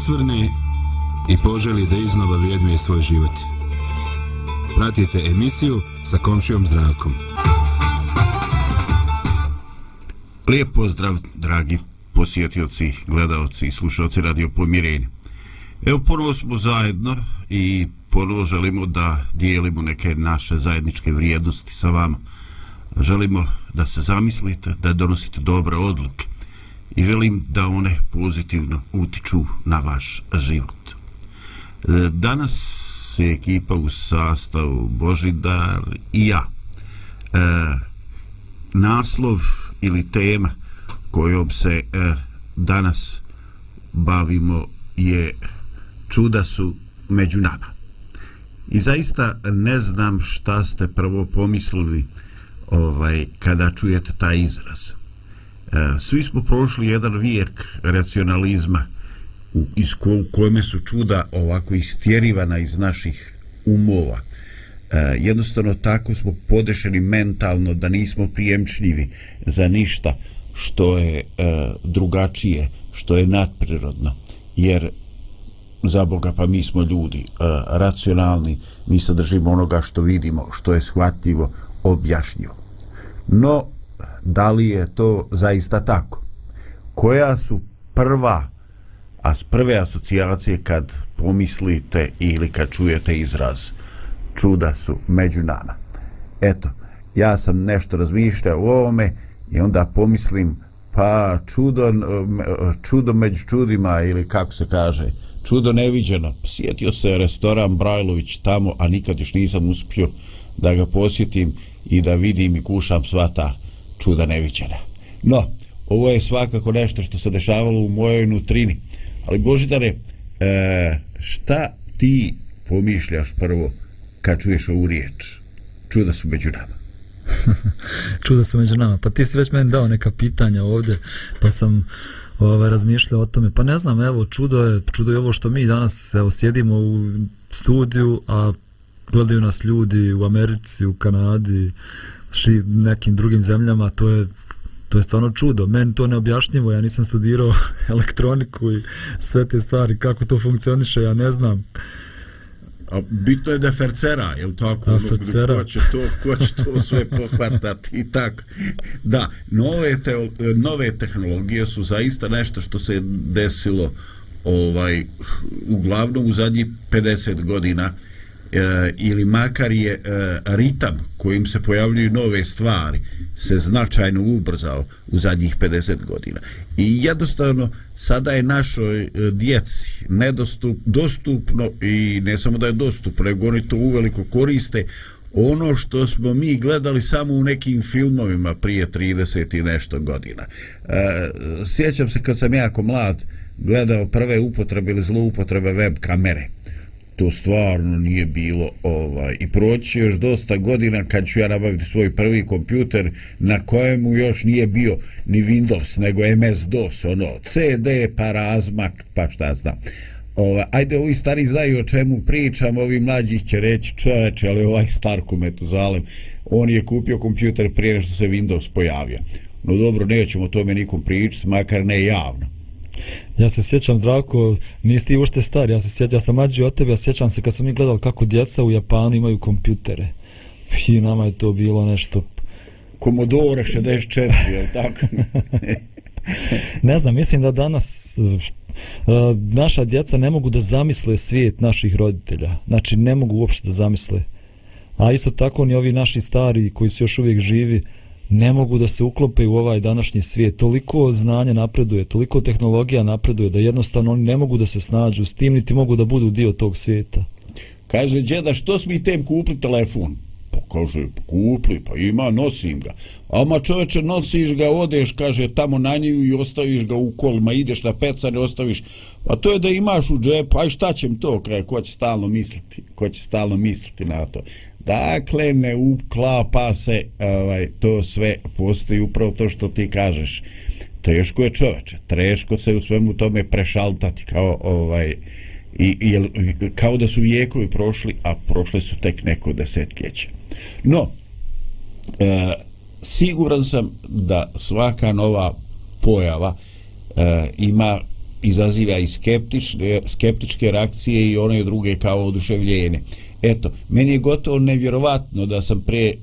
Osvrne i poželi da iznova vrijednuje svoj život. Pratite emisiju sa komšijom Zdravkom. Lijep pozdrav, dragi posjetioci, gledalci i slušalci Radio Pomirenja. Evo, ponovo smo zajedno i ponovo želimo da dijelimo neke naše zajedničke vrijednosti sa vama. Želimo da se zamislite, da donosite dobre odluke i želim da one pozitivno utiču na vaš život. E, danas je ekipa u sastavu Božidar i ja. E, naslov ili tema kojom se e, danas bavimo je čuda su među nama. I zaista ne znam šta ste prvo pomislili ovaj kada čujete taj izraz. E, svi smo prošli jedan vijek racionalizma u, iz ko, u kojome su čuda ovako istjerivana iz naših umova. E, jednostavno tako smo podešeni mentalno da nismo prijemčljivi za ništa što je e, drugačije, što je nadprirodno. Jer za Boga pa mi smo ljudi e, racionalni, mi se držimo onoga što vidimo, što je shvatljivo, objašnjivo. No, da li je to zaista tako? Koja su prva a prve asocijacije kad pomislite ili kad čujete izraz čuda su među nama. Eto, ja sam nešto razmišljao o ovome i onda pomislim pa čudo, čudo među čudima ili kako se kaže čudo neviđeno. Sjetio se restoran Brajlović tamo, a nikad još nisam uspio da ga posjetim i da vidim i kušam sva ta čuda neviđena. No, ovo je svakako nešto što se dešavalo u mojoj nutrini. Ali Božidare, e, šta ti pomišljaš prvo kad čuješ ovu riječ? Čuda su među nama. čuda su među nama. Pa ti si već meni dao neka pitanja ovdje, pa sam ovaj, razmišljao o tome. Pa ne znam, evo, čudo je, čudo je ovo što mi danas evo, sjedimo u studiju, a gledaju nas ljudi u Americi, u Kanadi, ši nekim drugim zemljama, to je to je stvarno čudo. Meni to neobjašnjivo, ja nisam studirao elektroniku i sve te stvari, kako to funkcioniše, ja ne znam. A bitno je da fercera, je li tako? Ono, fercera. Ko će, to, ko će to sve pohvatati i tako. Da, nove, te, nove tehnologije su zaista nešto što se desilo ovaj uglavnom u zadnjih 50 godina e, ili makar je e, ritam kojim se pojavljuju nove stvari se značajno ubrzao u zadnjih 50 godina. I jednostavno sada je našoj e, djeci nedostup, dostupno i ne samo da je dostupno, nego oni to uveliko koriste ono što smo mi gledali samo u nekim filmovima prije 30 i nešto godina. E, sjećam se kad sam jako mlad gledao prve upotrebe ili zloupotrebe web kamere to stvarno nije bilo ovaj i proći još dosta godina kad ću ja nabaviti svoj prvi kompjuter na kojemu još nije bio ni Windows nego MS-DOS ono CD pa razmak pa šta znam Ova, ajde, ovi stari znaju o čemu pričam, ovi mlađi će reći čoveče, ali ovaj star metuzalem, on je kupio kompjuter prije što se Windows pojavio. No dobro, nećemo o tome nikom pričati, makar ne javno. Ja se sjećam, Zdravko, nisi ti ušte star, ja se sjećam, ja sam mađi od tebe, ja sjećam se kad sam mi gledali kako djeca u Japanu imaju kompjutere. I nama je to bilo nešto... Commodore 64, je li tako? ne znam, mislim da danas uh, naša djeca ne mogu da zamisle svijet naših roditelja. Znači, ne mogu uopšte da zamisle. A isto tako ni ovi naši stari koji su još uvijek živi ne mogu da se uklope u ovaj današnji svijet. Toliko znanja napreduje, toliko tehnologija napreduje da jednostavno oni ne mogu da se snađu s tim niti mogu da budu dio tog svijeta. Kaže, djeda, što smi tem kupli telefon? Pa kaže, kupli, pa ima, nosim ga. A ma čoveče, nosiš ga, odeš, kaže, tamo na nju i ostaviš ga u kolima, ideš na pecane, ostaviš. Pa to je da imaš u džepu, aj šta ćem to, kraj, ko će stalno misliti, ko će stalno misliti na to. Dakle, ne uklapa se ovaj, to sve, postoji upravo to što ti kažeš. Teško je čoveče, teško se u svemu tome prešaltati kao ovaj, i, i, kao da su vijekovi prošli, a prošle su tek neko desetljeće. No, e, siguran sam da svaka nova pojava e, ima izaziva i skeptične, skeptičke reakcije i one druge kao oduševljenje. Eto, meni je gotovo nevjerovatno da sam pre e,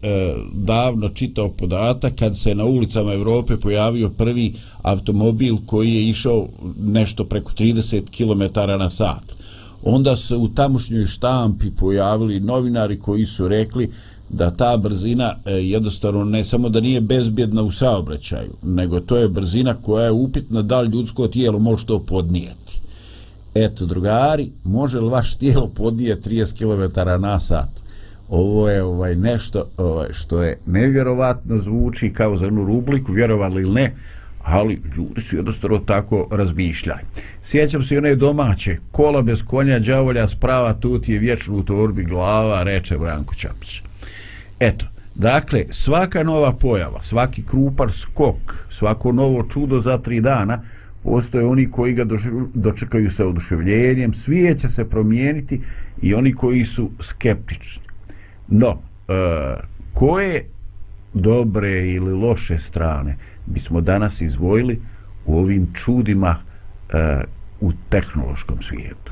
davno čitao podatak kad se na ulicama Evrope pojavio prvi automobil koji je išao nešto preko 30 km na sat. Onda se u tamošnjoj štampi pojavili novinari koji su rekli da ta brzina e, jednostavno ne samo da nije bezbjedna u saobraćaju, nego to je brzina koja je upitna da li ljudsko tijelo može to podnijeti. Eto, drugari, može li vaš tijelo podnije 30 km na sat? Ovo je ovaj nešto ovaj, što je nevjerovatno zvuči kao za jednu rubliku, vjerovali ili ne, ali ljudi su jednostavno tako razmišljali. Sjećam se one domaće, kola bez konja, džavolja sprava, tu ti je vječno u torbi glava, reče Branko Čapić. Eto, dakle, svaka nova pojava, svaki krupar skok, svako novo čudo za tri dana, postoje oni koji ga dočekaju sa oduševljenjem, svije će se promijeniti i oni koji su skeptični. No, e, koje dobre ili loše strane bismo danas izvojili u ovim čudima e, u tehnološkom svijetu?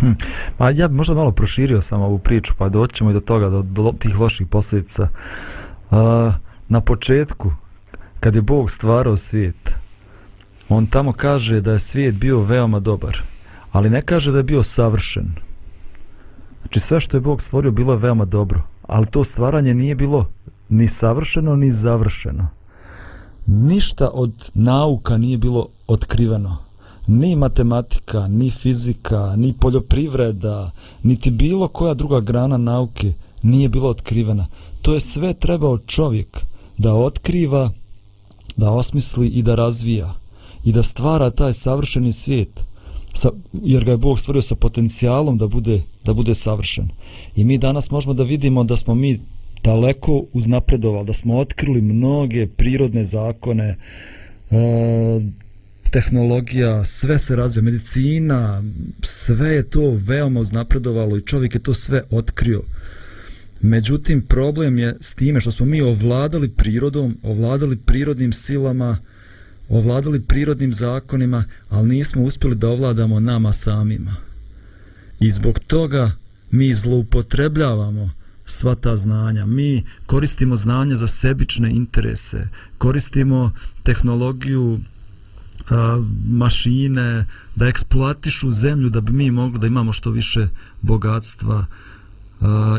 Hm. Pa ja bi možda malo proširio samo ovu priču, pa doćemo i do toga, do, do tih loših posljedica. E, na početku, kad je Bog stvarao svijet, on tamo kaže da je svijet bio veoma dobar, ali ne kaže da je bio savršen. Znači sve što je Bog stvorio bilo je veoma dobro, ali to stvaranje nije bilo ni savršeno, ni završeno. Ništa od nauka nije bilo otkriveno ni matematika, ni fizika, ni poljoprivreda, niti bilo koja druga grana nauke nije bila otkrivena. To je sve trebao čovjek da otkriva, da osmisli i da razvija i da stvara taj savršeni svijet sa, jer ga je Bog stvorio sa potencijalom da bude, da bude savršen. I mi danas možemo da vidimo da smo mi daleko uznapredovali, da smo otkrili mnoge prirodne zakone, e, tehnologija, sve se razvija, medicina, sve je to veoma uznapredovalo i čovjek je to sve otkrio. Međutim, problem je s time što smo mi ovladali prirodom, ovladali prirodnim silama, ovladali prirodnim zakonima, ali nismo uspjeli da ovladamo nama samima. I zbog toga mi zloupotrebljavamo sva ta znanja. Mi koristimo znanje za sebične interese, koristimo tehnologiju mašine, da eksploatišu zemlju da bi mi mogli da imamo što više bogatstva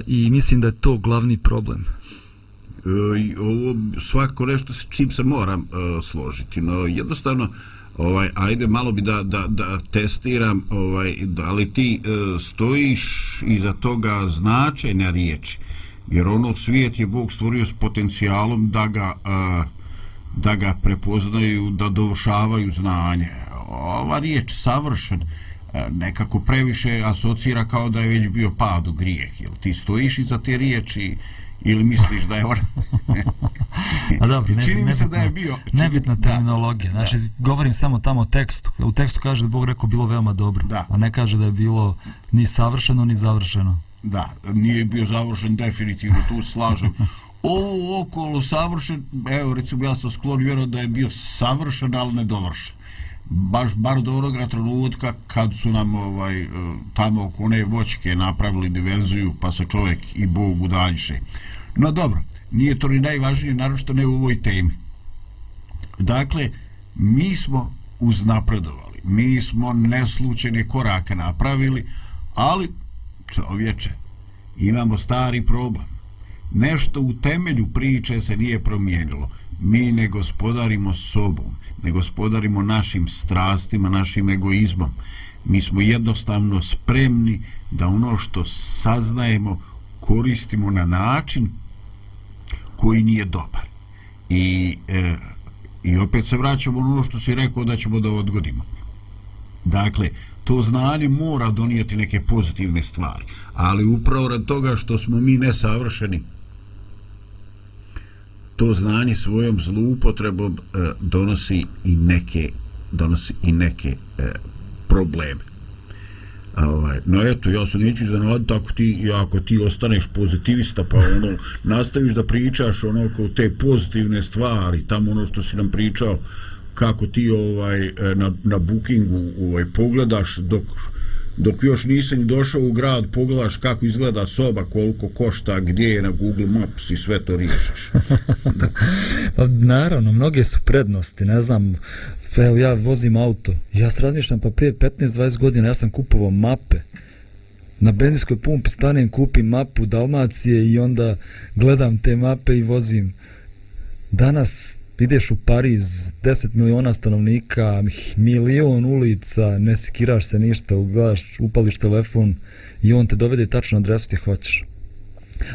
i mislim da je to glavni problem. E, I ovo svako nešto s čim se moram uh, složiti, no jednostavno ovaj ajde malo bi da, da, da testiram ovaj da li ti uh, stojiš iza toga značenja riječi jer ono svijet je Bog stvorio s potencijalom da ga uh, da ga prepoznaju, da dovršavaju znanje. Ova riječ savršen nekako previše asocira kao da je već bio pad u grijeh. Jel ti stojiš iza te riječi ili misliš da je on... A dobro, ne, čini mi se da je bio... Čini, nebitna terminologija. Da, znači, da. govorim samo tamo o tekstu. U tekstu kaže da Bog rekao bilo veoma dobro. Da. A ne kaže da je bilo ni savršeno, ni završeno. Da, nije bio završen definitivno, tu slažem ovo okolo savršen, evo recimo ja sam sklon vjerao da je bio savršen, ali nedovršen. Baš bar do onoga trenutka kad su nam ovaj, e, tamo oko one voćke napravili diverziju pa se čovjek i Bog udaljiše. No dobro, nije to ni najvažnije, naročito ne u ovoj temi. Dakle, mi smo uznapredovali, mi smo neslučene korake napravili, ali čovječe, imamo stari problem. Nešto u temelju priče se nije promijenilo. Mi ne gospodarimo sobom, ne gospodarimo našim strastima, našim egoizmom. Mi smo jednostavno spremni da ono što saznajemo koristimo na način koji nije dobar. I, e, i opet se vraćamo na ono što si rekao da ćemo da odgodimo. Dakle, to znanje mora donijeti neke pozitivne stvari. Ali upravo rad toga što smo mi nesavršeni, to znanje svojom zloupotrebom e, donosi i neke donosi i neke e, probleme. Ovaj, no eto, ja se neću iznenaditi ako ti, ako ti ostaneš pozitivista pa ono, nastaviš da pričaš ono kao te pozitivne stvari, tamo ono što si nam pričao, kako ti ovaj e, na, na bookingu ovaj, pogledaš dok, dok još nisi ni došao u grad, pogledaš kako izgleda soba, koliko košta, gdje je na Google Maps i sve to riješiš. Pa, naravno, mnoge su prednosti, ne znam, Pa evo ja vozim auto, ja se razmišljam, pa prije 15-20 godina ja sam kupovao mape, na benzinskoj pumpi stanem, kupim mapu Dalmacije i onda gledam te mape i vozim. Danas ideš u Pariz, 10 miliona stanovnika, milion ulica, ne sekiraš se ništa, ugledaš, upališ telefon i on te dovede tačno adresu gdje hoćeš.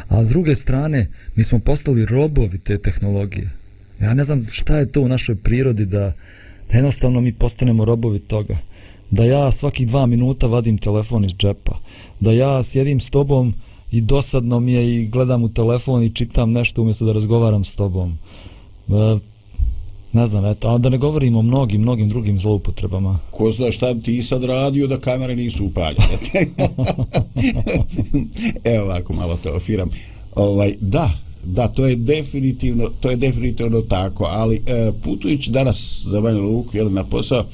A s druge strane, mi smo postali robovi te tehnologije. Ja ne znam šta je to u našoj prirodi da, da jednostavno mi postanemo robovi toga. Da ja svakih dva minuta vadim telefon iz džepa. Da ja sjedim s tobom i dosadno mi je i gledam u telefon i čitam nešto umjesto da razgovaram s tobom. E, ne znam, eto, a da ne govorimo o mnogim, mnogim drugim zloupotrebama. Ko zna šta bi ti sad radio da kamere nisu upaljene? Evo ovako, malo to ofiram. Ovaj, da, da, to je definitivno, to je definitivno tako, ali e, putujući danas za Banja Luku, jel, na posao, e,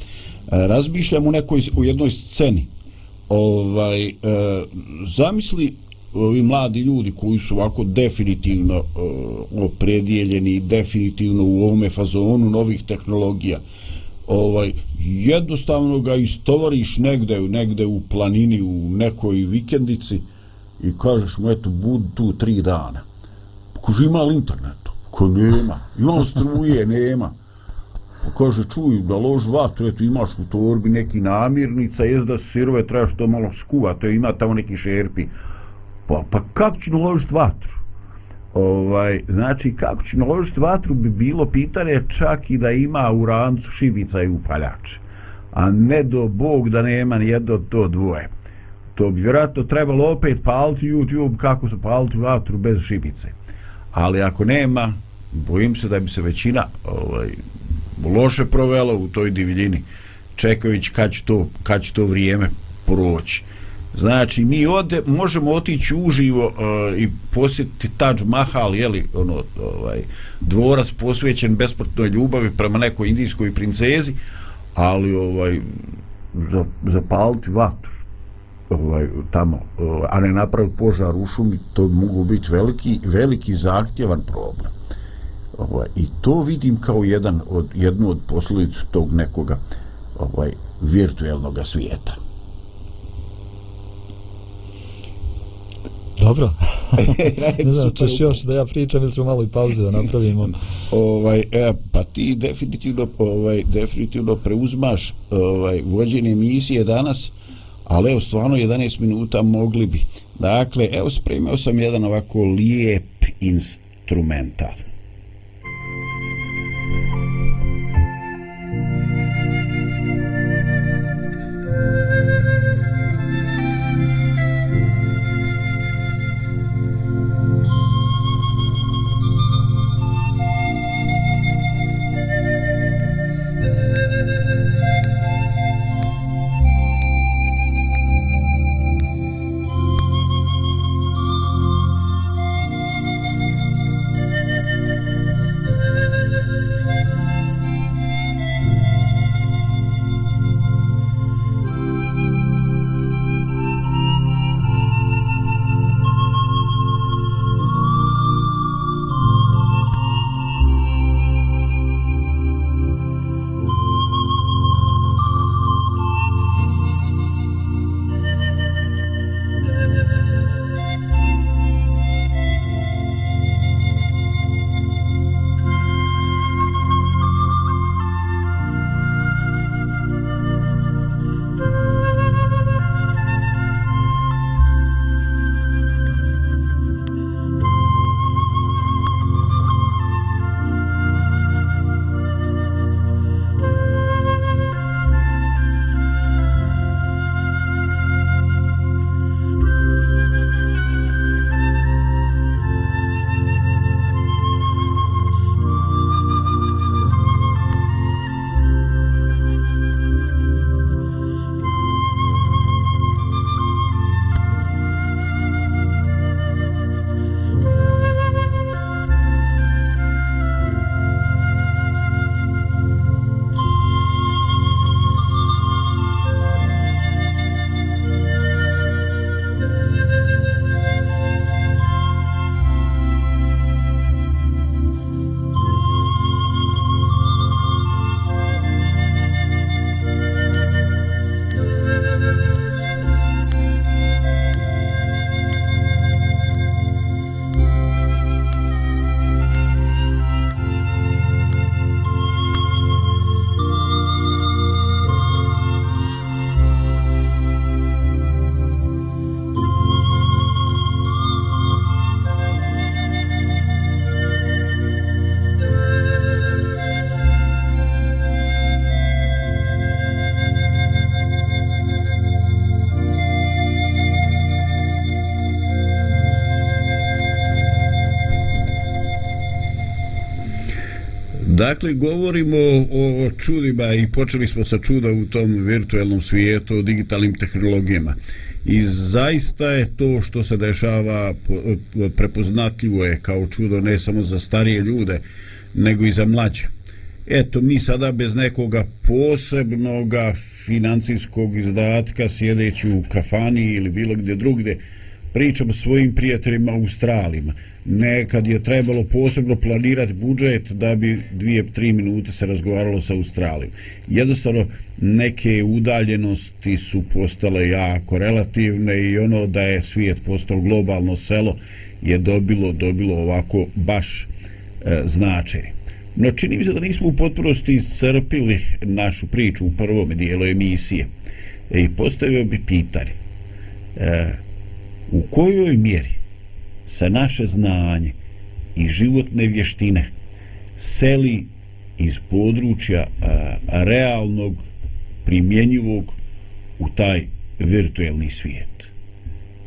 razmišljam u nekoj, u jednoj sceni, ovaj, e, zamisli ovi mladi ljudi koji su ovako definitivno e, opredijeljeni definitivno u ovome fazonu novih tehnologija ovaj jednostavno ga istovariš negde, negde u planini u nekoj vikendici i kažeš mu eto bud tu tri dana kaže ima li internetu ko nema ima struje nema pa kaže čuj da lož vatru eto imaš u torbi neki namirnica jest da sirove trebaš to malo skuva to ima tamo neki šerpi Pa, pa kako ću naložiti vatru? Ovaj, znači, kako ću naložiti vatru bi bilo pitanje čak i da ima u rancu šibica i upaljače. A ne do Bog da nema ni jedno to dvoje. To bi vjerojatno trebalo opet paliti YouTube kako se paliti vatru bez šibice. Ali ako nema, bojim se da bi se većina ovaj, loše provela u toj divljini čekajući kad će to, kad će to vrijeme proći. Znači, mi ode, možemo otići uživo uh, i posjetiti Taj Mahal, jeli, ono, ovaj, dvorac posvećen besprotnoj ljubavi prema nekoj indijskoj princezi, ali ovaj, zapaliti vatru ovaj, tamo, ovaj, a ne napraviti požar u šumi, to mogu biti veliki, veliki zahtjevan problem. Ovaj, I to vidim kao jedan od, jednu od posljedica tog nekoga ovaj, virtuelnog svijeta. Dobro. ne znam, ćeš još da ja pričam ili ćemo malo i pauze da napravimo. ovaj, e, pa ti definitivno, ovaj, definitivno preuzmaš ovaj, vođenje emisije danas, ali evo stvarno 11 minuta mogli bi. Dakle, evo spremio sam jedan ovako lijep instrumental. Dakle, govorimo o, o čudima i počeli smo sa čuda u tom virtualnom svijetu, o digitalnim tehnologijama. I zaista je to što se dešava prepoznatljivo je kao čudo ne samo za starije ljude, nego i za mlađe. Eto, mi sada bez nekoga posebnog financijskog izdatka sjedeći u kafani ili bilo gdje drugdje, pričam svojim prijateljima Australima. Nekad je trebalo posebno planirati budžet da bi dvije, tri minute se razgovaralo sa Australijom. Jednostavno, neke udaljenosti su postale jako relativne i ono da je svijet postao globalno selo je dobilo, dobilo ovako baš e, značenje. No čini mi se da nismo u potpunosti iscrpili našu priču u prvom dijelu emisije. E, I postavio bi pitanje. E, u kojoj mjeri se naše znanje i životne vještine seli iz područja a, realnog primjenjivog u taj virtuelni svijet.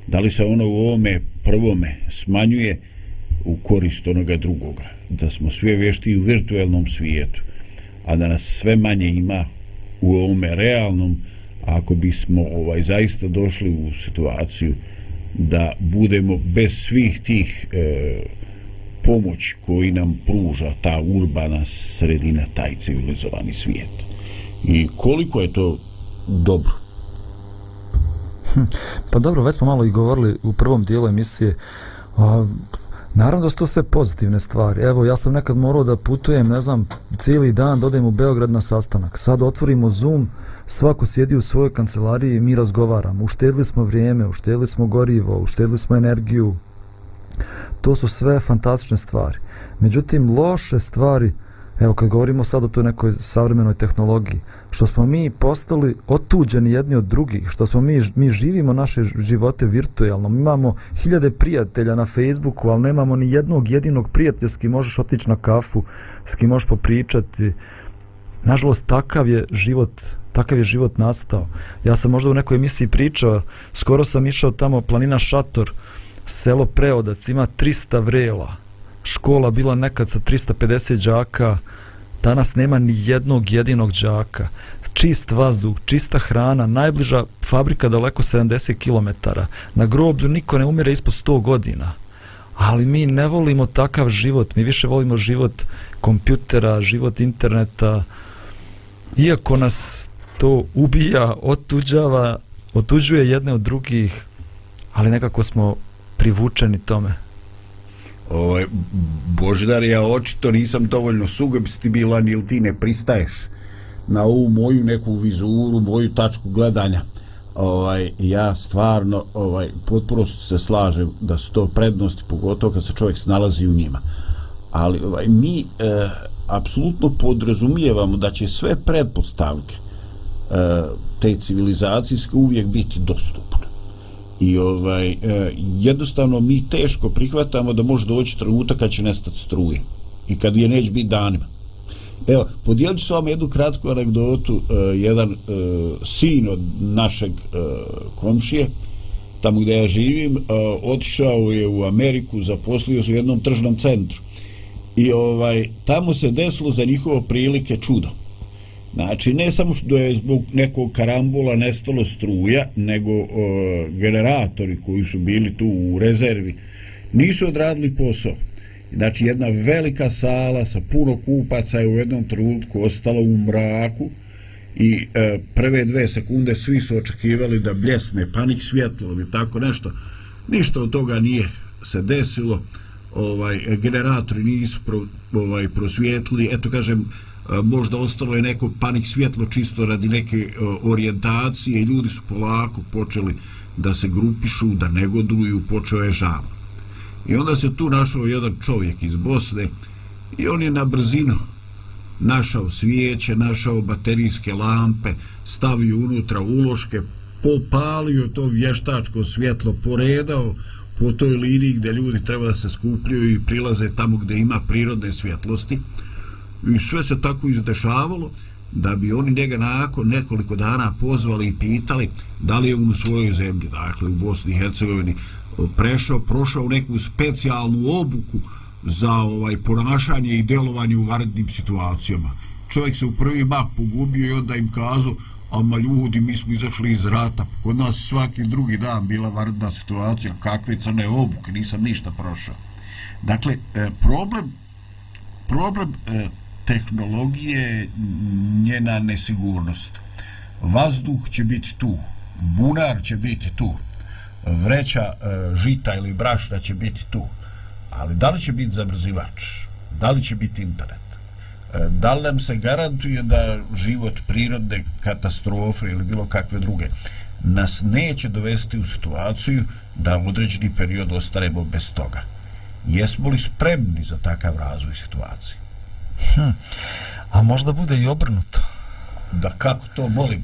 Da li se ono u ovome prvome smanjuje u korist onoga drugoga? Da smo sve vješti u virtuelnom svijetu, a da nas sve manje ima u ovome realnom, ako bismo ovaj zaista došli u situaciju da budemo bez svih tih e, pomoć koji nam pruža ta urbana sredina, taj civilizovani svijet. I koliko je to dobro? Hm, pa dobro, već smo malo i govorili u prvom dijelu emisije. A, naravno da su to sve pozitivne stvari. Evo, ja sam nekad morao da putujem, ne znam, cijeli dan, dodem u Beograd na sastanak. Sad otvorimo Zoom, svako sjedi u svojoj kancelariji i mi razgovaramo. Uštedili smo vrijeme, uštedili smo gorivo, uštedili smo energiju. To su sve fantastične stvari. Međutim, loše stvari, evo kad govorimo sad o toj nekoj savremenoj tehnologiji, što smo mi postali otuđeni jedni od drugih, što smo mi, mi živimo naše živote virtualno, mi imamo hiljade prijatelja na Facebooku, ali nemamo ni jednog jedinog prijatelja s kim možeš otići na kafu, s kim možeš popričati. Nažalost, takav je život takav je život nastao. Ja sam možda u nekoj emisiji pričao, skoro sam išao tamo planina Šator, selo Preodac, ima 300 vrela. Škola bila nekad sa 350 đaka, danas nema ni jednog jedinog đaka. Čist vazduh, čista hrana, najbliža fabrika daleko 70 km. Na groblju niko ne umire ispod 100 godina. Ali mi ne volimo takav život, mi više volimo život kompjutera, život interneta. Iako nas to ubija, otuđava, otuđuje jedne od drugih, ali nekako smo privučeni tome. Ovaj, Božidar, ja očito nisam dovoljno sugestibilan ili ti ne pristaješ na ovu moju neku vizuru, moju tačku gledanja. Ovaj, ja stvarno ovaj, potpuno se slažem da su to prednosti, pogotovo kad se čovjek snalazi u njima. Ali ovaj, mi e, apsolutno podrazumijevamo da će sve predpostavke E, te civilizacijske uvijek biti dostupne. I ovaj, e, jednostavno mi teško prihvatamo da može doći trenutak kad će nestati struje. I kad je neće biti danima. Evo, podijelit ću s vama jednu kratku anegdotu. E, jedan e, sin od našeg e, komšije, tamo gdje ja živim, e, otišao je u Ameriku, zaposlio se u jednom tržnom centru. I ovaj tamo se desilo za njihovo prilike čudo. Znači, ne samo što je zbog nekog karambola nestalo struja, nego e, generatori koji su bili tu u rezervi nisu odradili posao. Znači, jedna velika sala sa puno kupaca je u jednom trenutku ostala u mraku i e, prve dve sekunde svi su očekivali da bljesne panik svjetlo ili tako nešto. Ništa od toga nije se desilo. Ovaj generatori nisu pro, ovaj prosvjetli. Eto kažem, možda ostalo je neko panik svjetlo čisto radi neke orijentacije i ljudi su polako počeli da se grupišu, da negoduju, počeo je žal. I onda se tu našao jedan čovjek iz Bosne i on je na brzinu našao svijeće, našao baterijske lampe, stavio unutra uloške, popalio to vještačko svjetlo, poredao po toj liniji gdje ljudi treba da se skupljaju i prilaze tamo gdje ima prirodne svjetlosti i sve se tako izdešavalo da bi oni njega nakon nekoliko dana pozvali i pitali da li je on u svojoj zemlji, dakle u Bosni i Hercegovini, prešao, prošao neku specijalnu obuku za ovaj ponašanje i delovanje u varednim situacijama. Čovjek se u prvi mah pogubio i onda im kazao ama ljudi, mi smo izašli iz rata. Kod nas svaki drugi dan bila vardna situacija, kakve crne obuke, nisam ništa prošao. Dakle, e, problem problem e, tehnologije je njena nesigurnost. Vazduh će biti tu, bunar će biti tu, vreća e, žita ili brašna će biti tu, ali da li će biti zabrzivač, da li će biti internet, da li nam se garantuje da život prirodne katastrofe ili bilo kakve druge nas neće dovesti u situaciju da u određeni period ostaremo bez toga. Jesmo li spremni za takav razvoj situacije? Hm. A možda bude i obrnuto. Da kako to molim?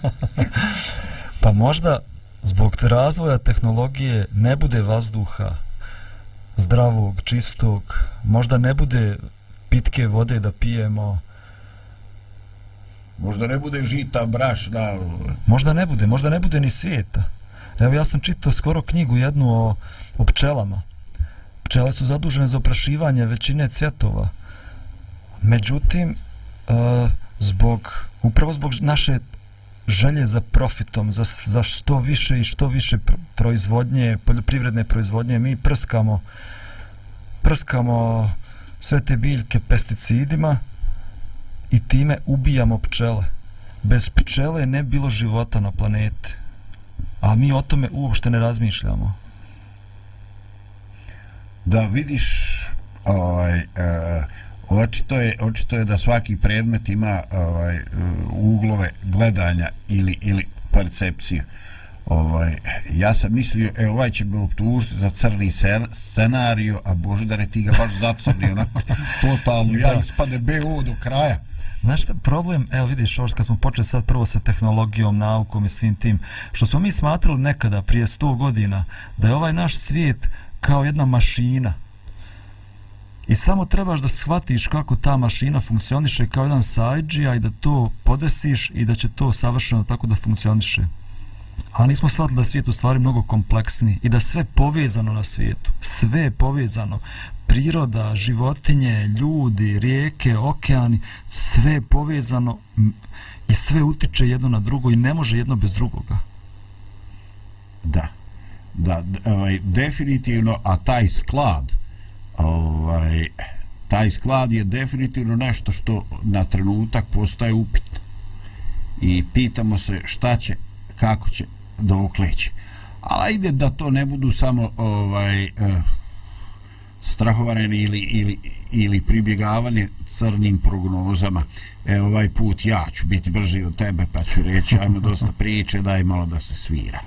pa možda zbog razvoja tehnologije ne bude vazduha zdravog, čistog, možda ne bude pitke vode da pijemo. Možda ne bude žita, brašna. Možda ne bude, možda ne bude ni svijeta. Evo ja sam čitao skoro knjigu jednu o, o pčelama. Pčele su zadužene za oprašivanje većine cvjetova. Međutim, uh, zbog, upravo zbog naše želje za profitom, za, za što više i što više proizvodnje, poljoprivredne proizvodnje, mi prskamo prskamo sve te biljke pesticidima i time ubijamo pčele. Bez pčele ne bilo života na planeti. A mi o tome uopšte ne razmišljamo. Da vidiš ovaj, uh, očito je, očito je da svaki predmet ima ovaj, e, uglove gledanja ili, ili percepciju. Ovaj, ja sam mislio, e, ovaj će me optužiti za crni scenariju, a Bože da ne ti ga baš zacrni, onako, totalno, ja ispade BO do kraja. Znaš šta, problem, evo vidiš, ovo kad smo počeli sad prvo sa tehnologijom, naukom i svim tim, što smo mi smatrali nekada, prije 100 godina, da je ovaj naš svijet kao jedna mašina, I samo trebaš da shvatiš kako ta mašina funkcioniše kao jedan sajđija i da to podesiš i da će to savršeno tako da funkcioniše. A nismo shvatili da je svijet u stvari mnogo kompleksni i da sve povezano na svijetu. Sve je povezano. Priroda, životinje, ljudi, rijeke, okeani, sve je povezano i sve utiče jedno na drugo i ne može jedno bez drugoga. Da. Da, ovaj, definitivno, a taj sklad, ovaj, taj sklad je definitivno nešto što na trenutak postaje upitno i pitamo se šta će kako će dok leći ali ajde da to ne budu samo ovaj eh, strahovane ili, ili, ili pribjegavanje crnim prognozama. E, ovaj put ja ću biti brži od tebe pa ću reći ajmo dosta priče daj malo da se svira.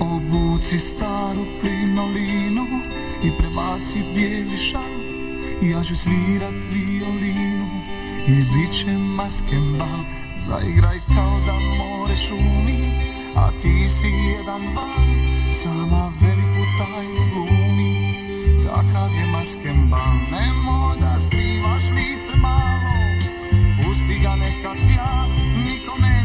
Obuci staru krinolinovu i prebaci bijeli šal. Ja ću svirat violinu i bit će masken bal Zaigraj kao da more šumi, a ti si jedan bal Sama veliku tajnu glumi, takav je masken bal Nemo da skrivaš lice malo, pusti ga neka sja Nikome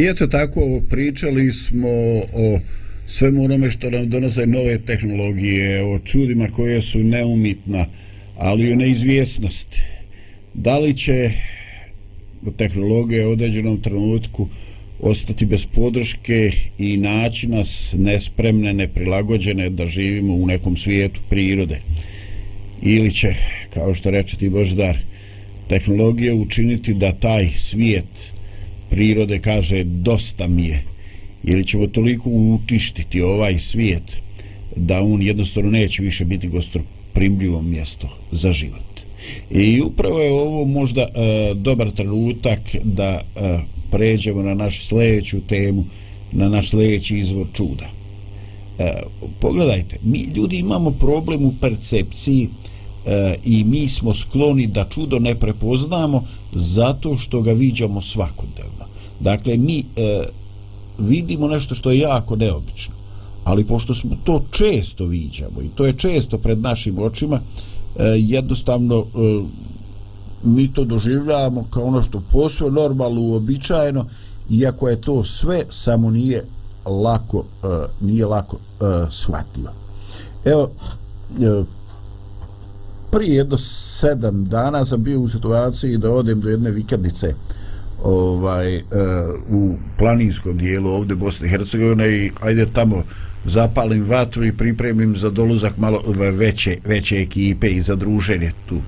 I eto tako pričali smo o svemu onome što nam donose nove tehnologije, o čudima koje su neumitna, ali i o neizvjesnosti. Da li će tehnologije u određenom trenutku ostati bez podrške i naći nas nespremne, neprilagođene da živimo u nekom svijetu prirode. Ili će, kao što reče ti Boždar, tehnologija učiniti da taj svijet prirode kaže dosta mi je ili ćemo toliko utištiti ovaj svijet da on jednostavno neće više biti gostoprimljivo mjesto za život. I upravo je ovo možda e, dobar trenutak da e, pređemo na našu sljedeću temu, na naš sljedeći izvor čuda. E, pogledajte, mi ljudi imamo problem u percepciji e, i mi smo skloni da čudo ne prepoznamo zato što ga viđamo svakodnevno. Dakle, mi e, vidimo nešto što je jako neobično, ali pošto smo to često viđamo i to je često pred našim očima, e, jednostavno e, mi to doživljavamo kao ono što posve normalno, uobičajeno, iako je to sve, samo nije lako, e, nije lako e, shvatljivo. Evo, e, prije jedno sedam dana sam bio u situaciji da odem do jedne vikendice ovaj, uh, u planinskom dijelu ovde Bosne i Hercegovine i ajde tamo zapalim vatru i pripremim za dolazak malo veće, veće ekipe i za druženje tu.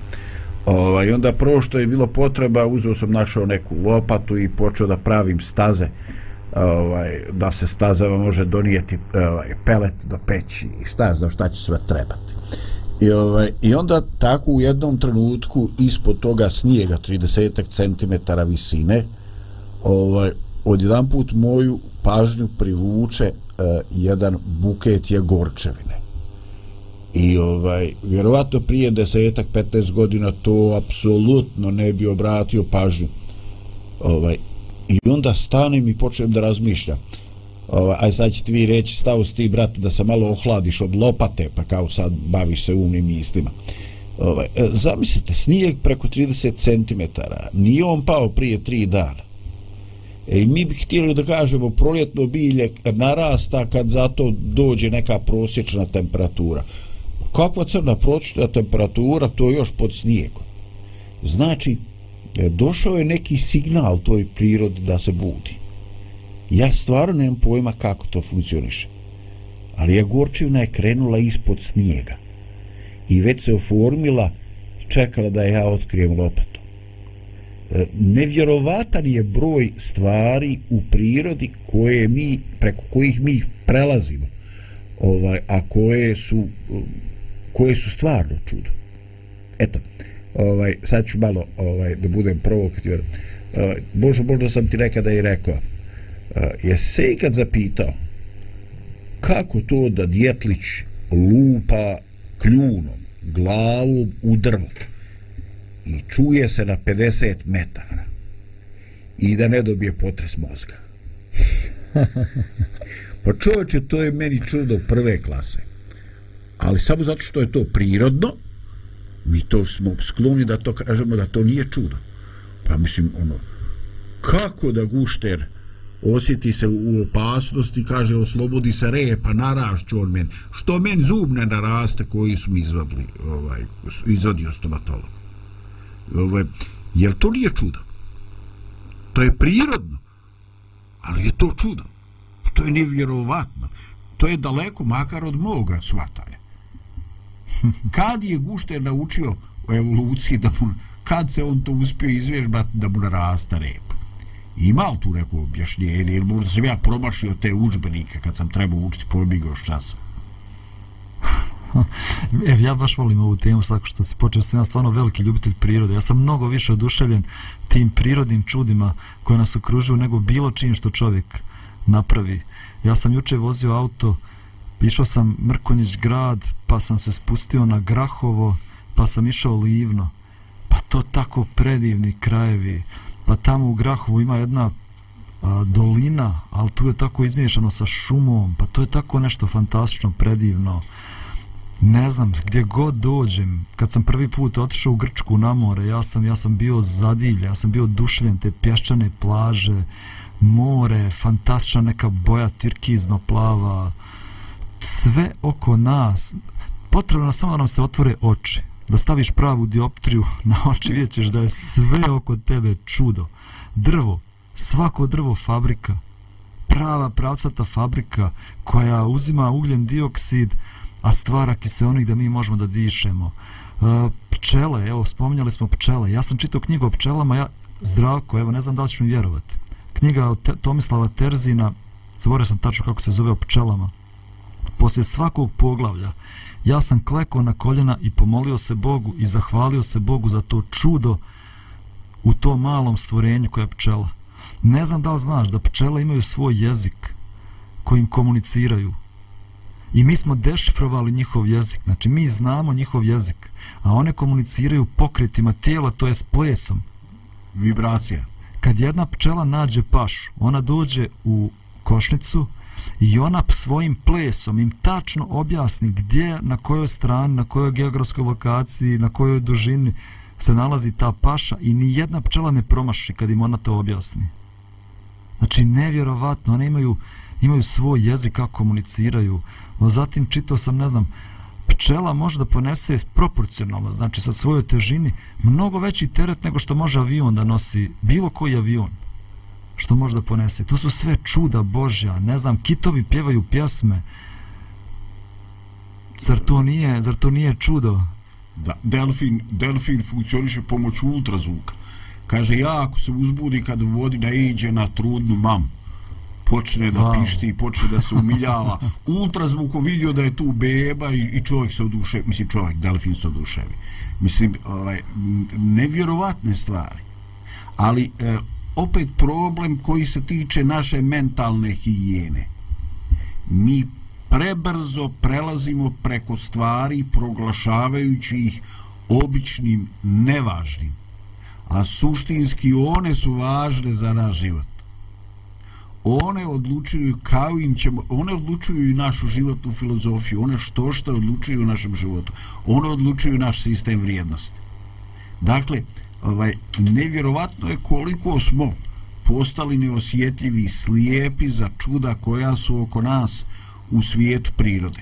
Ovaj, onda prvo što je bilo potreba, uzeo sam našao neku lopatu i počeo da pravim staze ovaj, da se stazama može donijeti ovaj, pelet do peći i šta znam šta će sve trebati. I, ovaj, I onda tako u jednom trenutku ispod toga snijega 30 cm visine ovaj, odjedan put moju pažnju privuče eh, jedan buket jegorčevine. I ovaj, vjerovatno prije desetak, 15 godina to apsolutno ne bi obratio pažnju. Ovaj, I onda stanem i počnem da razmišljam. Ovaj, aj sad ćete vi reći, stavu ti, brate, da se malo ohladiš od lopate, pa kao sad baviš se umnim mislima. Ovaj, e, zamislite, snijeg preko 30 cm, nije on pao prije 3 dana. E, i mi bi htjeli da kažemo proljetno bilje narasta kad zato dođe neka prosječna temperatura. Kakva crna prosječna temperatura, to je još pod snijegom. Znači, e, došao je neki signal toj prirodi da se budi. Ja stvarno nemam pojma kako to funkcioniše. Ali je gorčivna je krenula ispod snijega. I već se oformila, čekala da ja otkrijem lopatu. E, nevjerovatan je broj stvari u prirodi koje mi, preko kojih mi prelazimo. Ovaj, a koje su e, koje su stvarno čudo. Eto, ovaj, sad ću malo ovaj, da budem provokativan. Ovaj, e, možda, možda sam ti nekada i rekao, Eh, uh, je se ikad zapitao kako to da Djetlić lupa kljunom, glavom u drvo i čuje se na 50 metara i da ne dobije potres mozga. pa čovječe, to je meni čudo prve klase. Ali samo zato što je to prirodno, mi to smo skloni da to kažemo da to nije čudo. Pa mislim, ono, kako da gušter osjeti se u opasnosti, kaže, oslobodi se repa, narašću on meni. Što meni zub ne naraste koji su mi izvadili, ovaj, izvadio stomatolog. Ovaj, jer to nije čudo? To je prirodno, ali je to čudo. To je nevjerovatno. To je daleko makar od moga svatanja. Kad je Gušter naučio o evoluciji da mu, kad se on to uspio izvježbati da mu narasta rep? Ima li tu neko objašnjenje ili možda sam ja promašio te učbenike kad sam trebao učiti pobjegao s časa? Evo, ja baš volim ovu temu svako što se počeo, sam ja stvarno veliki ljubitelj prirode. Ja sam mnogo više oduševljen tim prirodnim čudima koje nas okružuju nego bilo čim što čovjek napravi. Ja sam juče vozio auto, išao sam Mrkonjić grad, pa sam se spustio na Grahovo, pa sam išao Livno. Pa to tako predivni krajevi. Pa tamo u Grahovu ima jedna a, dolina, ali tu je tako izmiješano sa šumom. Pa to je tako nešto fantastično, predivno ne znam, gdje god dođem, kad sam prvi put otišao u Grčku na more, ja sam, ja sam bio zadivljen, ja sam bio dušljen te pješčane plaže, more, fantastična neka boja tirkizno plava, sve oko nas, potrebno samo da nam se otvore oči, da staviš pravu dioptriju na oči, vidjet ćeš da je sve oko tebe čudo. Drvo, svako drvo fabrika, prava pravcata fabrika koja uzima ugljen dioksid, a stvara kiseonik da mi možemo da dišemo. E, pčele, evo, spominjali smo pčele. Ja sam čitao knjigu o pčelama, ja, zdravko, evo, ne znam da li ću mi vjerovati. Knjiga od Tomislava Terzina, zaboravio sam tačno kako se zove o pčelama. Poslije svakog poglavlja, ja sam klekao na koljena i pomolio se Bogu i zahvalio se Bogu za to čudo u tom malom stvorenju koja je pčela. Ne znam da li znaš da pčele imaju svoj jezik kojim komuniciraju, I mi smo dešifrovali njihov jezik. Znači, mi znamo njihov jezik. A one komuniciraju pokretima tijela, to je s plesom. Vibracija. Kad jedna pčela nađe pašu, ona dođe u košnicu i ona svojim plesom im tačno objasni gdje, na kojoj strani, na kojoj geografskoj lokaciji, na kojoj dužini se nalazi ta paša i ni jedna pčela ne promaši kad im ona to objasni. Znači, nevjerovatno, one imaju, imaju svoj jezik kako komuniciraju. No zatim čitao sam, ne znam, pčela može da ponese proporcionalno, znači sa svojoj težini, mnogo veći teret nego što može avion da nosi, bilo koji avion što može da ponese. To su sve čuda Božja, ne znam, kitovi pjevaju pjesme. Zar to nije, zar to nije čudo? Da, delfin, delfin funkcioniše pomoću ultrazvuka. Kaže, ja ako se uzbudi kad vodi da iđe na trudnu mamu, počne da wow. pišti i počne da se umiljava. Ultrazvuko vidio da je tu beba i, i čovjek se oduše, mislim čovjek, delfin se oduševi. Mislim, ovaj, nevjerovatne stvari. Ali, e, opet problem koji se tiče naše mentalne higijene. Mi prebrzo prelazimo preko stvari proglašavajući ih običnim nevažnim. A suštinski one su važne za naš život one odlučuju kao im ćemo, one odlučuju i našu životnu filozofiju, one što što odlučuju u našem životu, one odlučuju naš sistem vrijednosti. Dakle, ovaj, nevjerovatno je koliko smo postali neosjetljivi i slijepi za čuda koja su oko nas u svijetu prirode.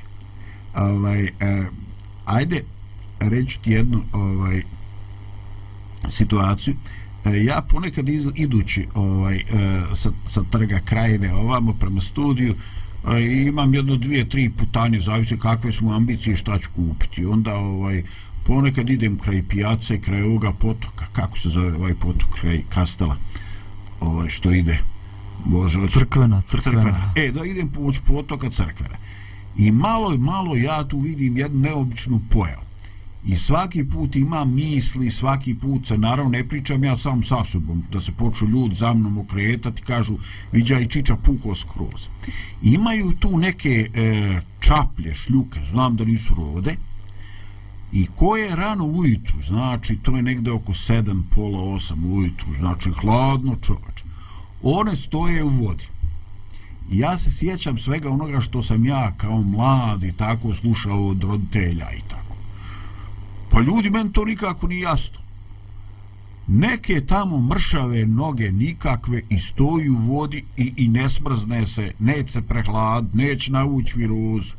Ovaj, eh, ajde, reći ti jednu ovaj, situaciju. E, ja ponekad iz, idući ovaj, e, sa, sa trga krajine ovamo prema studiju e, imam jedno dvije, tri putanje zavisi kakve su ambicije šta ću kupiti onda ovaj, ponekad idem kraj pijace kraj ovoga potoka. Kako se zove ovaj potok? Kraj kastela. Ovaj, što ide? Bože, crkvena, crkvena, crkvena. E, da idem povuć potoka crkvena. I malo, malo ja tu vidim jednu neobičnu pojavu. I svaki put ima misli svaki put se naravno ne pričam ja sam sa sobom da se počnu ljudi za mnom okretati kažu viđa i čiča puko skroz. Imaju tu neke e, čaplje šljuke znam da nisu rode i ko je rano ujutru znači to je negde oko 7 pola 8 ujutru znači hladno čovač one stoje u vodi I ja se sjećam svega onoga što sam ja kao mlad i tako slušao od roditelja i tako. Pa ljudi, meni to nikako nije jasno. Neke tamo mršave noge nikakve i stoji u vodi i, i ne smrzne se, neće se prehlad, neće navući virozu.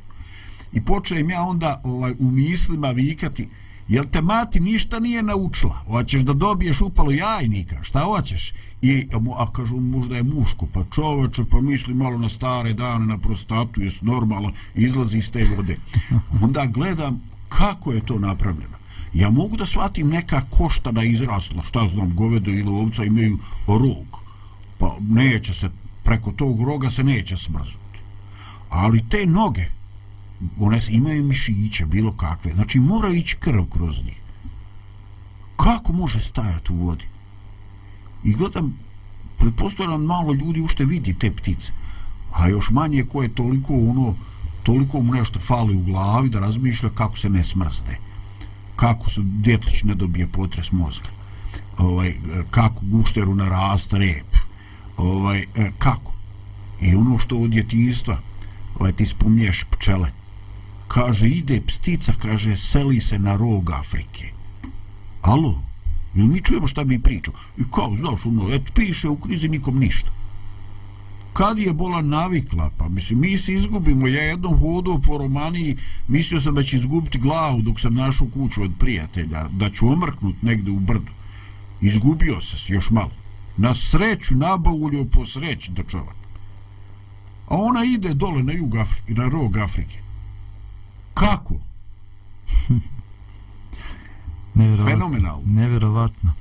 I počnem ja onda ovaj, u mislima vikati, jel te mati ništa nije naučila? Hoćeš da dobiješ upalo jajnika? Šta hoćeš? I, a kažu, možda je muško, pa čoveče, pa misli malo na stare dane, na prostatu, jes normalno, izlazi iz te vode. Onda gledam kako je to napravljeno. Ja mogu da shvatim neka košta da izrasla, šta znam, govedo ili ovca imaju rog, pa neće se, preko tog roga se neće smrznuti. Ali te noge, one imaju mišiće, bilo kakve, znači mora ići krv kroz njih. Kako može stajati u vodi? I gledam, pretpostavljam malo ljudi ušte vidi te ptice, a još manje ko je toliko ono, toliko mu nešto fali u glavi da razmišlja kako se ne smrzne. Kako se djetlić ne dobije potres mozga. Ovaj, kako gušteru narasta rep. Ovaj, e, kako? I ono što od djetinstva, ovaj, ti spomnješ pčele, kaže ide ptica, kaže seli se na rog Afrike. Alo ili mi čujemo šta bi pričao i kao znaš ono et piše u krizi nikom ništa. Kad je bola navikla pa mislim mi se izgubimo ja jednom hodu po romaniji mislio sam da će izgubiti glavu dok sam našao kuću od prijatelja da ću omrknut negde u brdu. Izgubio se još malo. Na sreću nabavulio po sreći do čovak a ona ide dole na jug Afrike na rog Afrike. Kako? nevjerovatno, Fenomenalno. Nevjerovatno.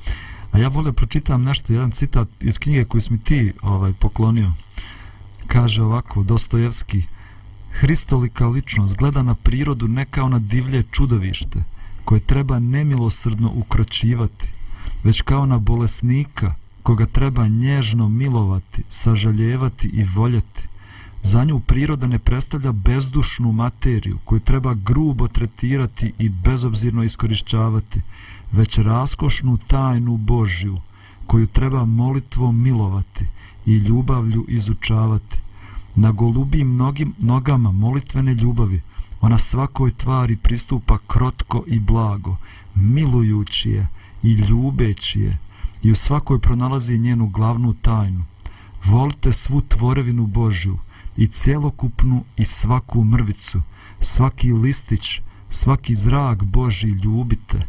A ja vole pročitam nešto, jedan citat iz knjige koju mi ti ovaj, poklonio. Kaže ovako, Dostojevski, Hristolika ličnost gleda na prirodu ne kao na divlje čudovište, koje treba nemilosrdno ukročivati, već kao na bolesnika, koga treba nježno milovati, sažaljevati i voljeti. Za nju priroda ne predstavlja bezdušnu materiju koju treba grubo tretirati i bezobzirno iskorišćavati, već raskošnu tajnu Božju koju treba molitvom milovati i ljubavlju izučavati. Na golubim mnogim nogama molitvene ljubavi ona svakoj tvari pristupa krotko i blago, milujući je i ljubeći je i u svakoj pronalazi njenu glavnu tajnu. Volite svu tvorevinu Božju, i celokupnu i svaku mrvicu, svaki listić, svaki zrak Boži ljubite.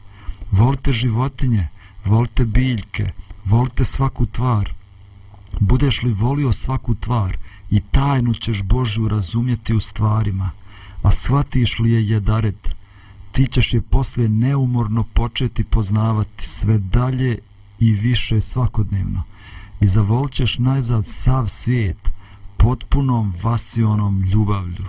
Volite životinje, volite biljke, volite svaku tvar. Budeš li volio svaku tvar i tajnu ćeš Božju razumjeti u stvarima, a shvatiš li je jedaret, ti ćeš je poslije neumorno početi poznavati sve dalje i više svakodnevno. I zavolit ćeš najzad sav svijet, potpunom vasionom ljubavlju.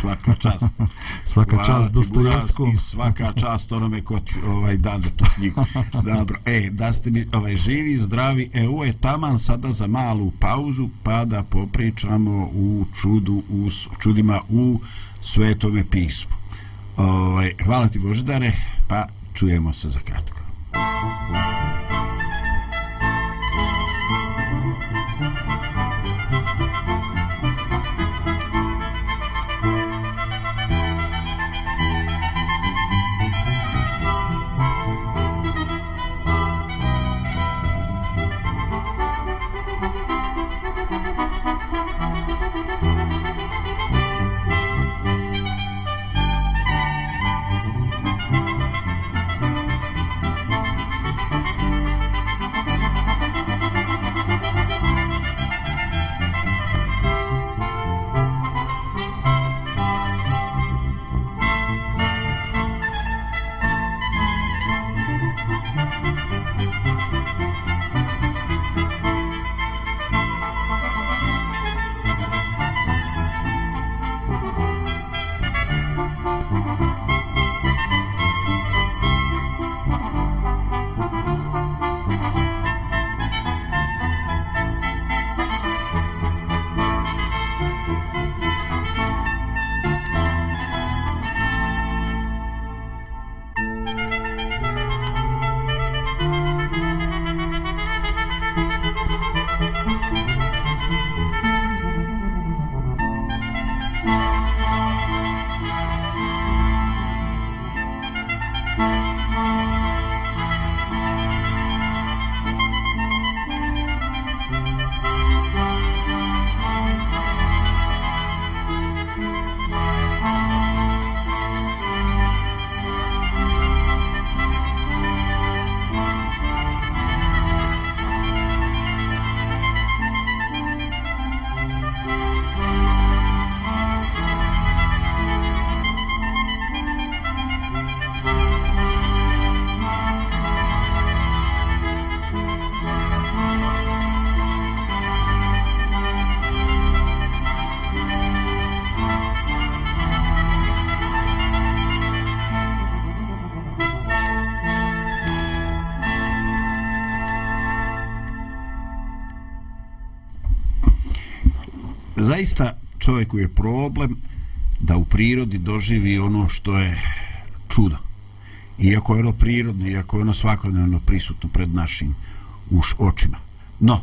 Svaka čast. svaka čast Dostojevskom. Svaka čast onome ko ti ovaj, dade tu knjigu. Dobro, e, da ste mi ovaj, živi, zdravi, e, ovo je taman sada za malu pauzu, pa da popričamo u čudu, u čudima u svetome pismu. Ovaj, hvala ti Boždare, pa čujemo se za kratko. Thank you. Zaista čovjeku je problem da u prirodi doživi ono što je čudo. Iako je ono prirodno, iako je ono svakodnevno prisutno pred našim uš očima. No,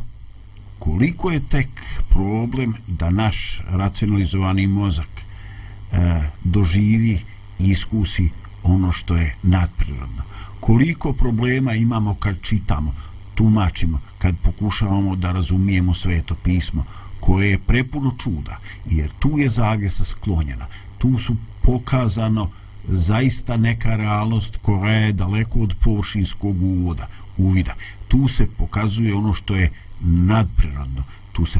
koliko je tek problem da naš racionalizovani mozak e, doživi i iskusi ono što je nadprirodno. Koliko problema imamo kad čitamo, tumačimo, kad pokušavamo da razumijemo sveto pismo, koje je prepuno čuda, jer tu je zavjesa sklonjena, tu su pokazano zaista neka realnost koja je daleko od površinskog uvoda, uvida. Tu se pokazuje ono što je nadprirodno, tu se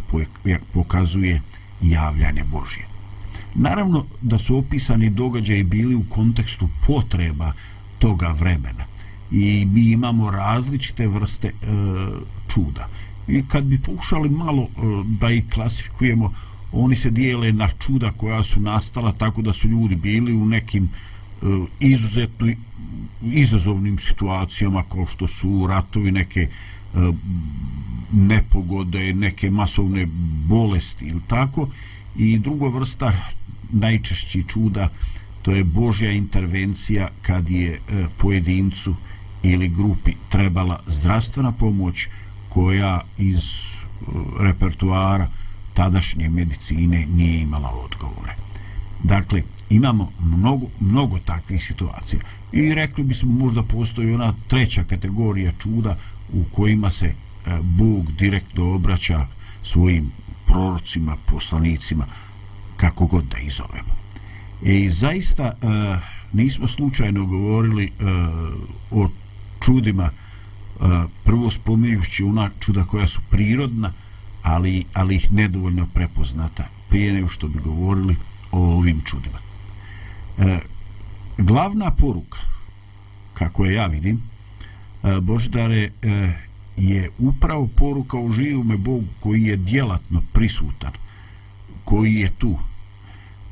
pokazuje javljanje Božje. Naravno da su opisani događaji bili u kontekstu potreba toga vremena i mi imamo različite vrste e, čuda. I kad bi pokušali malo e, da ih klasifikujemo, oni se dijele na čuda koja su nastala tako da su ljudi bili u nekim e, izuzetno izazovnim situacijama kao što su ratovi neke e, nepogode, neke masovne bolesti ili tako. I druga vrsta najčešći čuda to je Božja intervencija kad je pojedincu ili grupi trebala zdravstvena pomoć koja iz uh, repertuara tadašnje medicine nije imala odgovore. Dakle, imamo mnogo, mnogo takvih situacija. I rekli bismo možda postoji ona treća kategorija čuda u kojima se e, Bog direktno obraća svojim prorocima, poslanicima, kako god da izovemo. I zaista e, nismo slučajno govorili e, o čudima e, Eh, prvo spominjući ona čuda koja su prirodna ali, ali ih nedovoljno prepoznata prije nego što bi govorili o ovim čudima. E, glavna poruka kako je ja vidim eh, e, Boždare e, je upravo poruka o živome Bogu koji je djelatno prisutan koji je tu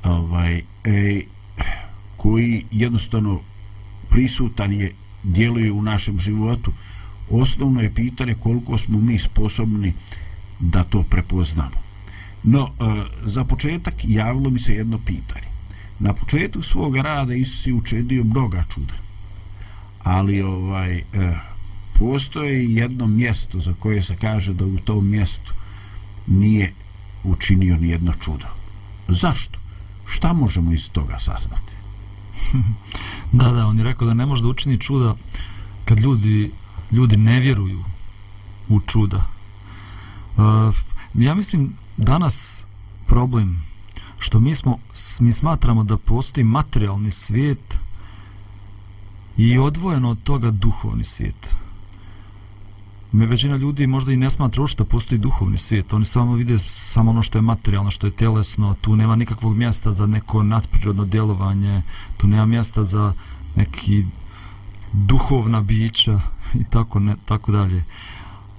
ovaj, e, koji jednostavno prisutan je djeluje u našem životu osnovno je pitanje koliko smo mi sposobni da to prepoznamo no e, za početak javilo mi se jedno pitanje na početku svog rada Isus je učinio mnoga čuda ali ovaj e, postoje jedno mjesto za koje se kaže da u tom mjestu nije učinio ni jedno čudo zašto? šta možemo iz toga saznati? da, da, on je rekao da ne može da učini čuda kad ljudi, ljudi ne vjeruju u čuda. Uh, ja mislim danas problem što mi smo mi smatramo da postoji materijalni svijet i odvojeno od toga duhovni svijet me većina ljudi možda i ne smatra uopšte da postoji duhovni svijet. Oni samo vide samo ono što je materijalno, što je telesno. Tu nema nikakvog mjesta za neko nadprirodno djelovanje. Tu nema mjesta za neki duhovna bića i tako, ne, tako dalje.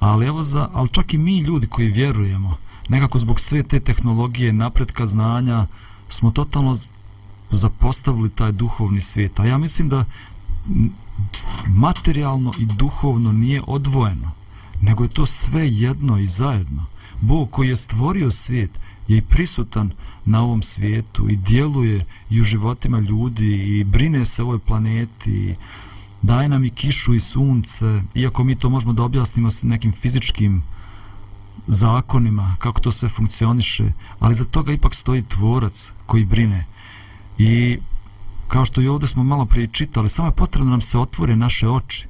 Ali evo za, ali čak i mi ljudi koji vjerujemo, nekako zbog sve te tehnologije, napretka znanja, smo totalno zapostavili taj duhovni svijet. A ja mislim da materijalno i duhovno nije odvojeno nego je to sve jedno i zajedno. Bog koji je stvorio svijet je i prisutan na ovom svijetu i djeluje i u životima ljudi i brine se o ovoj planeti daje nam i kišu i sunce iako mi to možemo da objasnimo s nekim fizičkim zakonima kako to sve funkcioniše ali za toga ipak stoji tvorac koji brine i kao što i ovdje smo malo prije čitali samo je potrebno nam se otvore naše oči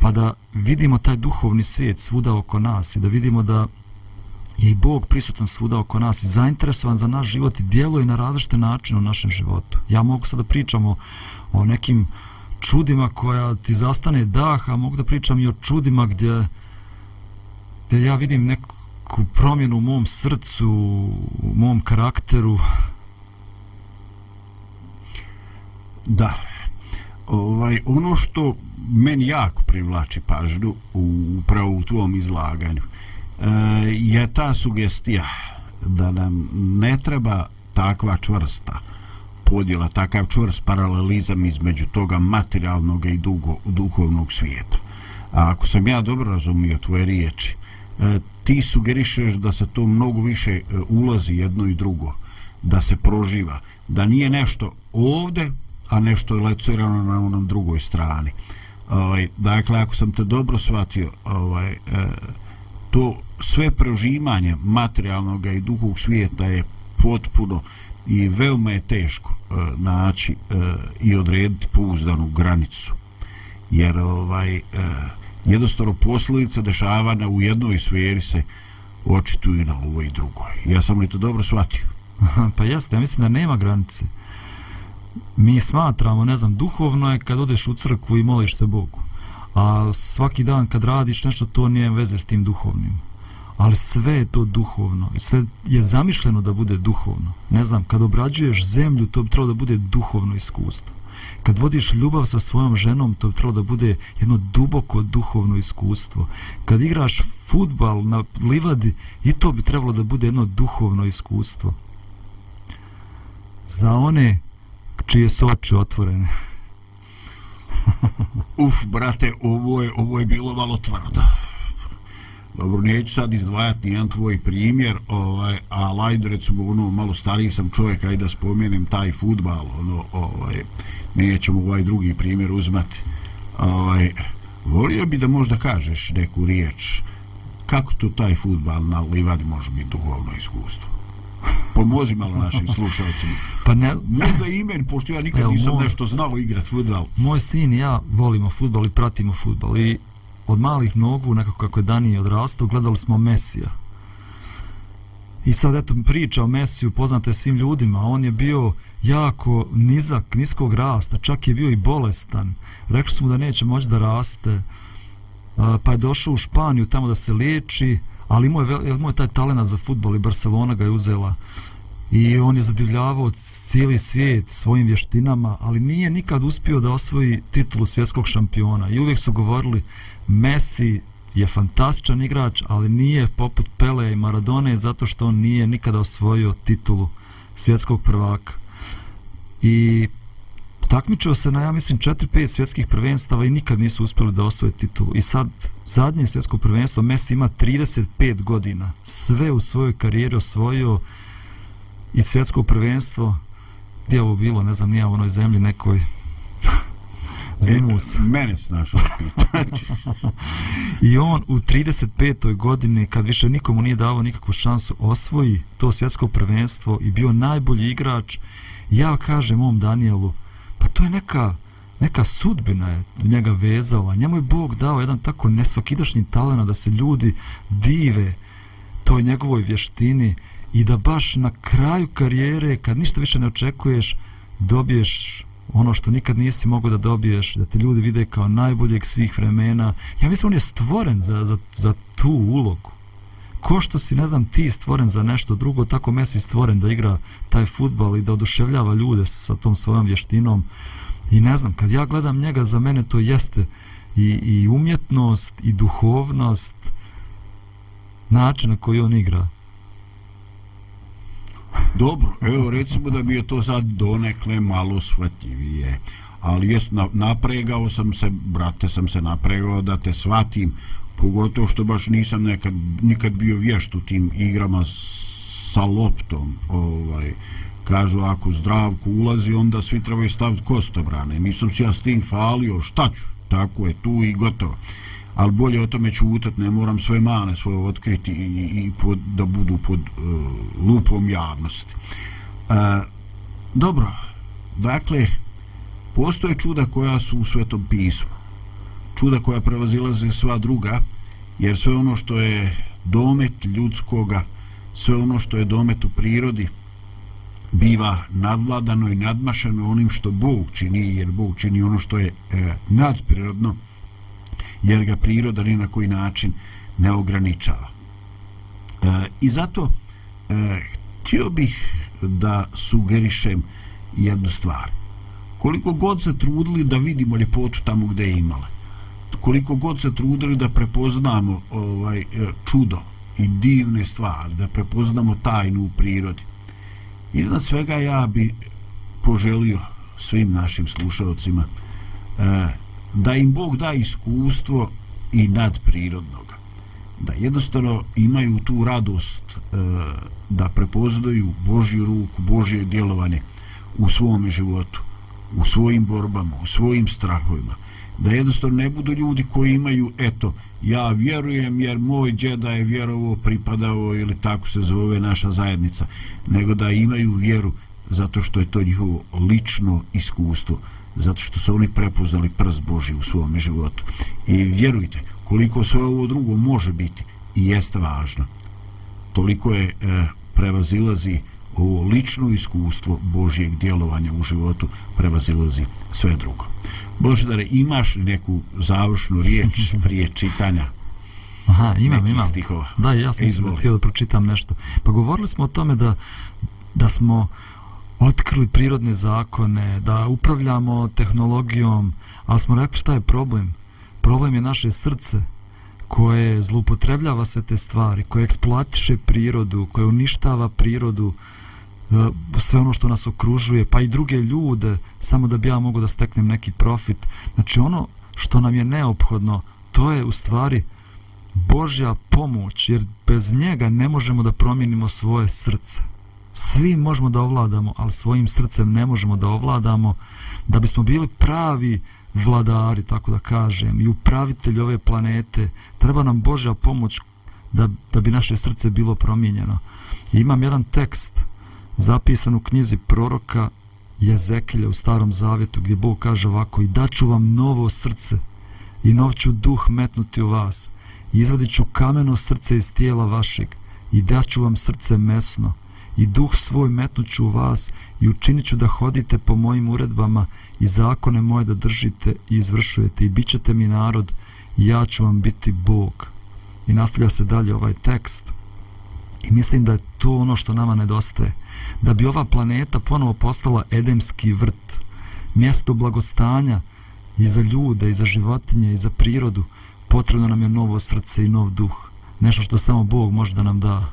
pa da vidimo taj duhovni svijet svuda oko nas i da vidimo da je i Bog prisutan svuda oko nas i zainteresovan za naš život i djeluje na različite načine u našem životu. Ja mogu sad da pričam o, o nekim čudima koja ti zastane dah, a mogu da pričam i o čudima gdje, gdje ja vidim neku promjenu u mom srcu, u mom karakteru. Da, ovaj, ono što meni jako privlači pažnju upravo u tvom izlaganju e, je ta sugestija da nam ne treba takva čvrsta podjela, takav čvrst paralelizam između toga materijalnog i dugo, duhovnog svijeta. A ako sam ja dobro razumio tvoje riječi, e, ti sugerišeš da se to mnogo više e, ulazi jedno i drugo da se proživa da nije nešto ovde a nešto je lecirano na onom drugoj strani ovaj, dakle ako sam te dobro shvatio ovaj, e, to sve prožimanje materijalnog i duhog svijeta je potpuno i veoma je teško e, naći e, i odrediti pouzdanu granicu. Jer ovaj e, jednostavno posljedica dešavana u jednoj sferi se očituju na ovoj drugoj. Ja sam li to dobro shvatio? Pa jeste, ja mislim da nema granice. Mi smatramo, ne znam, duhovno je kad odeš u crkvu i moliš se Bogu. A svaki dan kad radiš nešto to nije veze s tim duhovnim ali sve je to duhovno. I sve je zamišljeno da bude duhovno. Ne znam, kad obrađuješ zemlju to bi trebalo da bude duhovno iskustvo. Kad vodiš ljubav sa svojom ženom to bi trebalo da bude jedno duboko duhovno iskustvo. Kad igraš futbal na livadi i to bi trebalo da bude jedno duhovno iskustvo. Za one čije su oči otvorene. Uf brate ovo je, ovo je bilo malo tvrdo. Dobro, neću sad izdvajati jedan tvoj primjer, ovaj, a ajde recimo ono, malo stariji sam čovjek, ajde da spomenem taj futbal, ono, ovaj, nećemo ovaj drugi primjer uzmati. Ovaj, volio bi da možda kažeš neku riječ, kako to taj futbal na livadi može biti duhovno iskustvo? Pomozi malo našim slušalcima. Pa ne... Možda i meni, pošto ja nikad Evo, nisam moj, nešto znao igrati futbal. Moj sin i ja volimo futbal i pratimo futbal i od malih nogu, nekako kako je Danije odrastao, gledali smo Mesija. I sad eto priča o Mesiju poznate svim ljudima, on je bio jako nizak, niskog rasta, čak je bio i bolestan. Rekli su mu da neće moći da raste, pa je došao u Španiju tamo da se liječi, ali imao je, imao je taj talent za futbol i Barcelona ga je uzela. I on je zadivljavao cijeli svijet svojim vještinama, ali nije nikad uspio da osvoji titulu svjetskog šampiona. I uvijek su govorili, Messi je fantastičan igrač, ali nije poput Pele i Maradone zato što on nije nikada osvojio titulu svjetskog prvaka. I takmičio se na, ja mislim, 4-5 svjetskih prvenstava i nikad nisu uspjeli da osvoje titulu. I sad, zadnje svjetsko prvenstvo, Messi ima 35 godina. Sve u svojoj karijeri osvojio i svjetsko prvenstvo, gdje je ovo bilo, ne znam, nije u onoj zemlji nekoj, Zimus. E, mene snašao pitanje. I on u 35. godini, kad više nikomu nije davo nikakvu šansu, osvoji to svjetsko prvenstvo i bio najbolji igrač. Ja kažem ovom Danielu, pa to je neka, neka sudbina je njega vezala. Njemu je Bog dao jedan tako nesvakidašnji talent da se ljudi dive toj njegovoj vještini i da baš na kraju karijere, kad ništa više ne očekuješ, dobiješ ono što nikad nisi mogao da dobiješ, da te ljudi vide kao najboljeg svih vremena. Ja mislim, on je stvoren za, za, za tu ulogu. Ko što si, ne znam, ti stvoren za nešto drugo, tako Messi stvoren da igra taj futbal i da oduševljava ljude sa tom svojom vještinom. I ne znam, kad ja gledam njega, za mene to jeste i, i umjetnost, i duhovnost, način na koji on igra. Dobro, evo recimo da bi je to sad donekle malo shvatljivije. Ali jes, napregao sam se, brate, sam se napregao da te shvatim, pogotovo što baš nisam nekad, nikad bio vješt u tim igrama sa loptom. Ovaj, kažu, ako zdravku ulazi, onda svi trebaju staviti kostobrane. Nisam se ja s tim falio, šta ću? Tako je, tu i gotovo ali bolje o tome čutat, ne moram svoje mane svoje otkriti i, i pod, da budu pod uh, lupom javnosti. Uh, dobro, dakle, postoje čuda koja su u svetom pismu. Čuda koja prevazilaze sva druga, jer sve ono što je domet ljudskoga, sve ono što je domet u prirodi, biva nadvladano i nadmašeno onim što Bog čini, jer Bog čini ono što je e, nadprirodno, jer ga priroda ni na koji način ne ograničava. E, I zato e, htio bih da sugerišem jednu stvar. Koliko god se trudili da vidimo ljepotu tamo gdje je imala, koliko god se trudili da prepoznamo ovaj e, čudo i divne stvari, da prepoznamo tajnu u prirodi, iznad svega ja bi poželio svim našim slušalcima e, da im Bog da iskustvo i nadprirodnog. da jednostavno imaju tu radost e, da prepoznaju Božju ruku, Božje djelovanje u svom životu, u svojim borbama, u svojim strahovima. Da jednostavno ne budu ljudi koji imaju, eto, ja vjerujem jer moj djeda je vjerovo pripadao ili tako se zove naša zajednica, nego da imaju vjeru zato što je to njihovo lično iskustvo, zato što su oni prepoznali prst Boži u svom životu. I vjerujte, koliko sve ovo drugo može biti i jeste važno, toliko je e, prevazilazi ovo lično iskustvo Božijeg djelovanja u životu prevazilazi sve drugo. Božidare, imaš neku završnu riječ prije čitanja Aha, imam, imam. stihova? Da, ja sam htio da pročitam nešto. Pa govorili smo o tome da, da smo otkrili prirodne zakone, da upravljamo tehnologijom, ali smo rekli šta je problem? Problem je naše srce koje zloupotrebljava sve te stvari, koje eksploatiše prirodu, koje uništava prirodu, e, sve ono što nas okružuje, pa i druge ljude, samo da bi ja mogu da steknem neki profit. Znači ono što nam je neophodno, to je u stvari Božja pomoć, jer bez njega ne možemo da promijenimo svoje srce. Svi možemo da ovladamo, ali svojim srcem ne možemo da ovladamo, da bismo bili pravi vladari, tako da kažem, i upravitelji ove planete, treba nam Božja pomoć da, da bi naše srce bilo promijenjeno. I imam jedan tekst zapisan u knjizi proroka Jezekilja u starom zavjetu gdje Bog kaže ovako i daću vam novo srce i nov ću duh metnuti u vas. I izvadit ću kameno srce iz tijela vašeg i daću vam srce mesno i duh svoj metnuću u vas i učinit ću da hodite po mojim uredbama i zakone moje da držite i izvršujete i bit ćete mi narod i ja ću vam biti Bog. I nastavlja se dalje ovaj tekst. I mislim da je to ono što nama nedostaje. Da bi ova planeta ponovo postala edemski vrt, mjesto blagostanja i za ljude, i za životinje, i za prirodu, potrebno nam je novo srce i nov duh. Nešto što samo Bog može da nam da.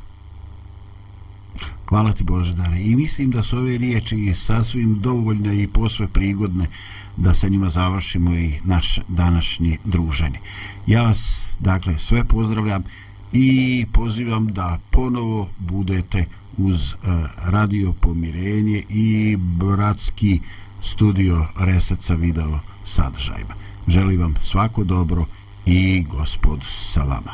Hvala ti Boždare. I mislim da su ove riječi sasvim dovoljne i posve prigodne da sa njima završimo i naš današnji druženje. Ja vas, dakle, sve pozdravljam i pozivam da ponovo budete uz e, radio pomirenje i bratski studio Reset sa video sadržajima. Želim vam svako dobro i gospod sa vama.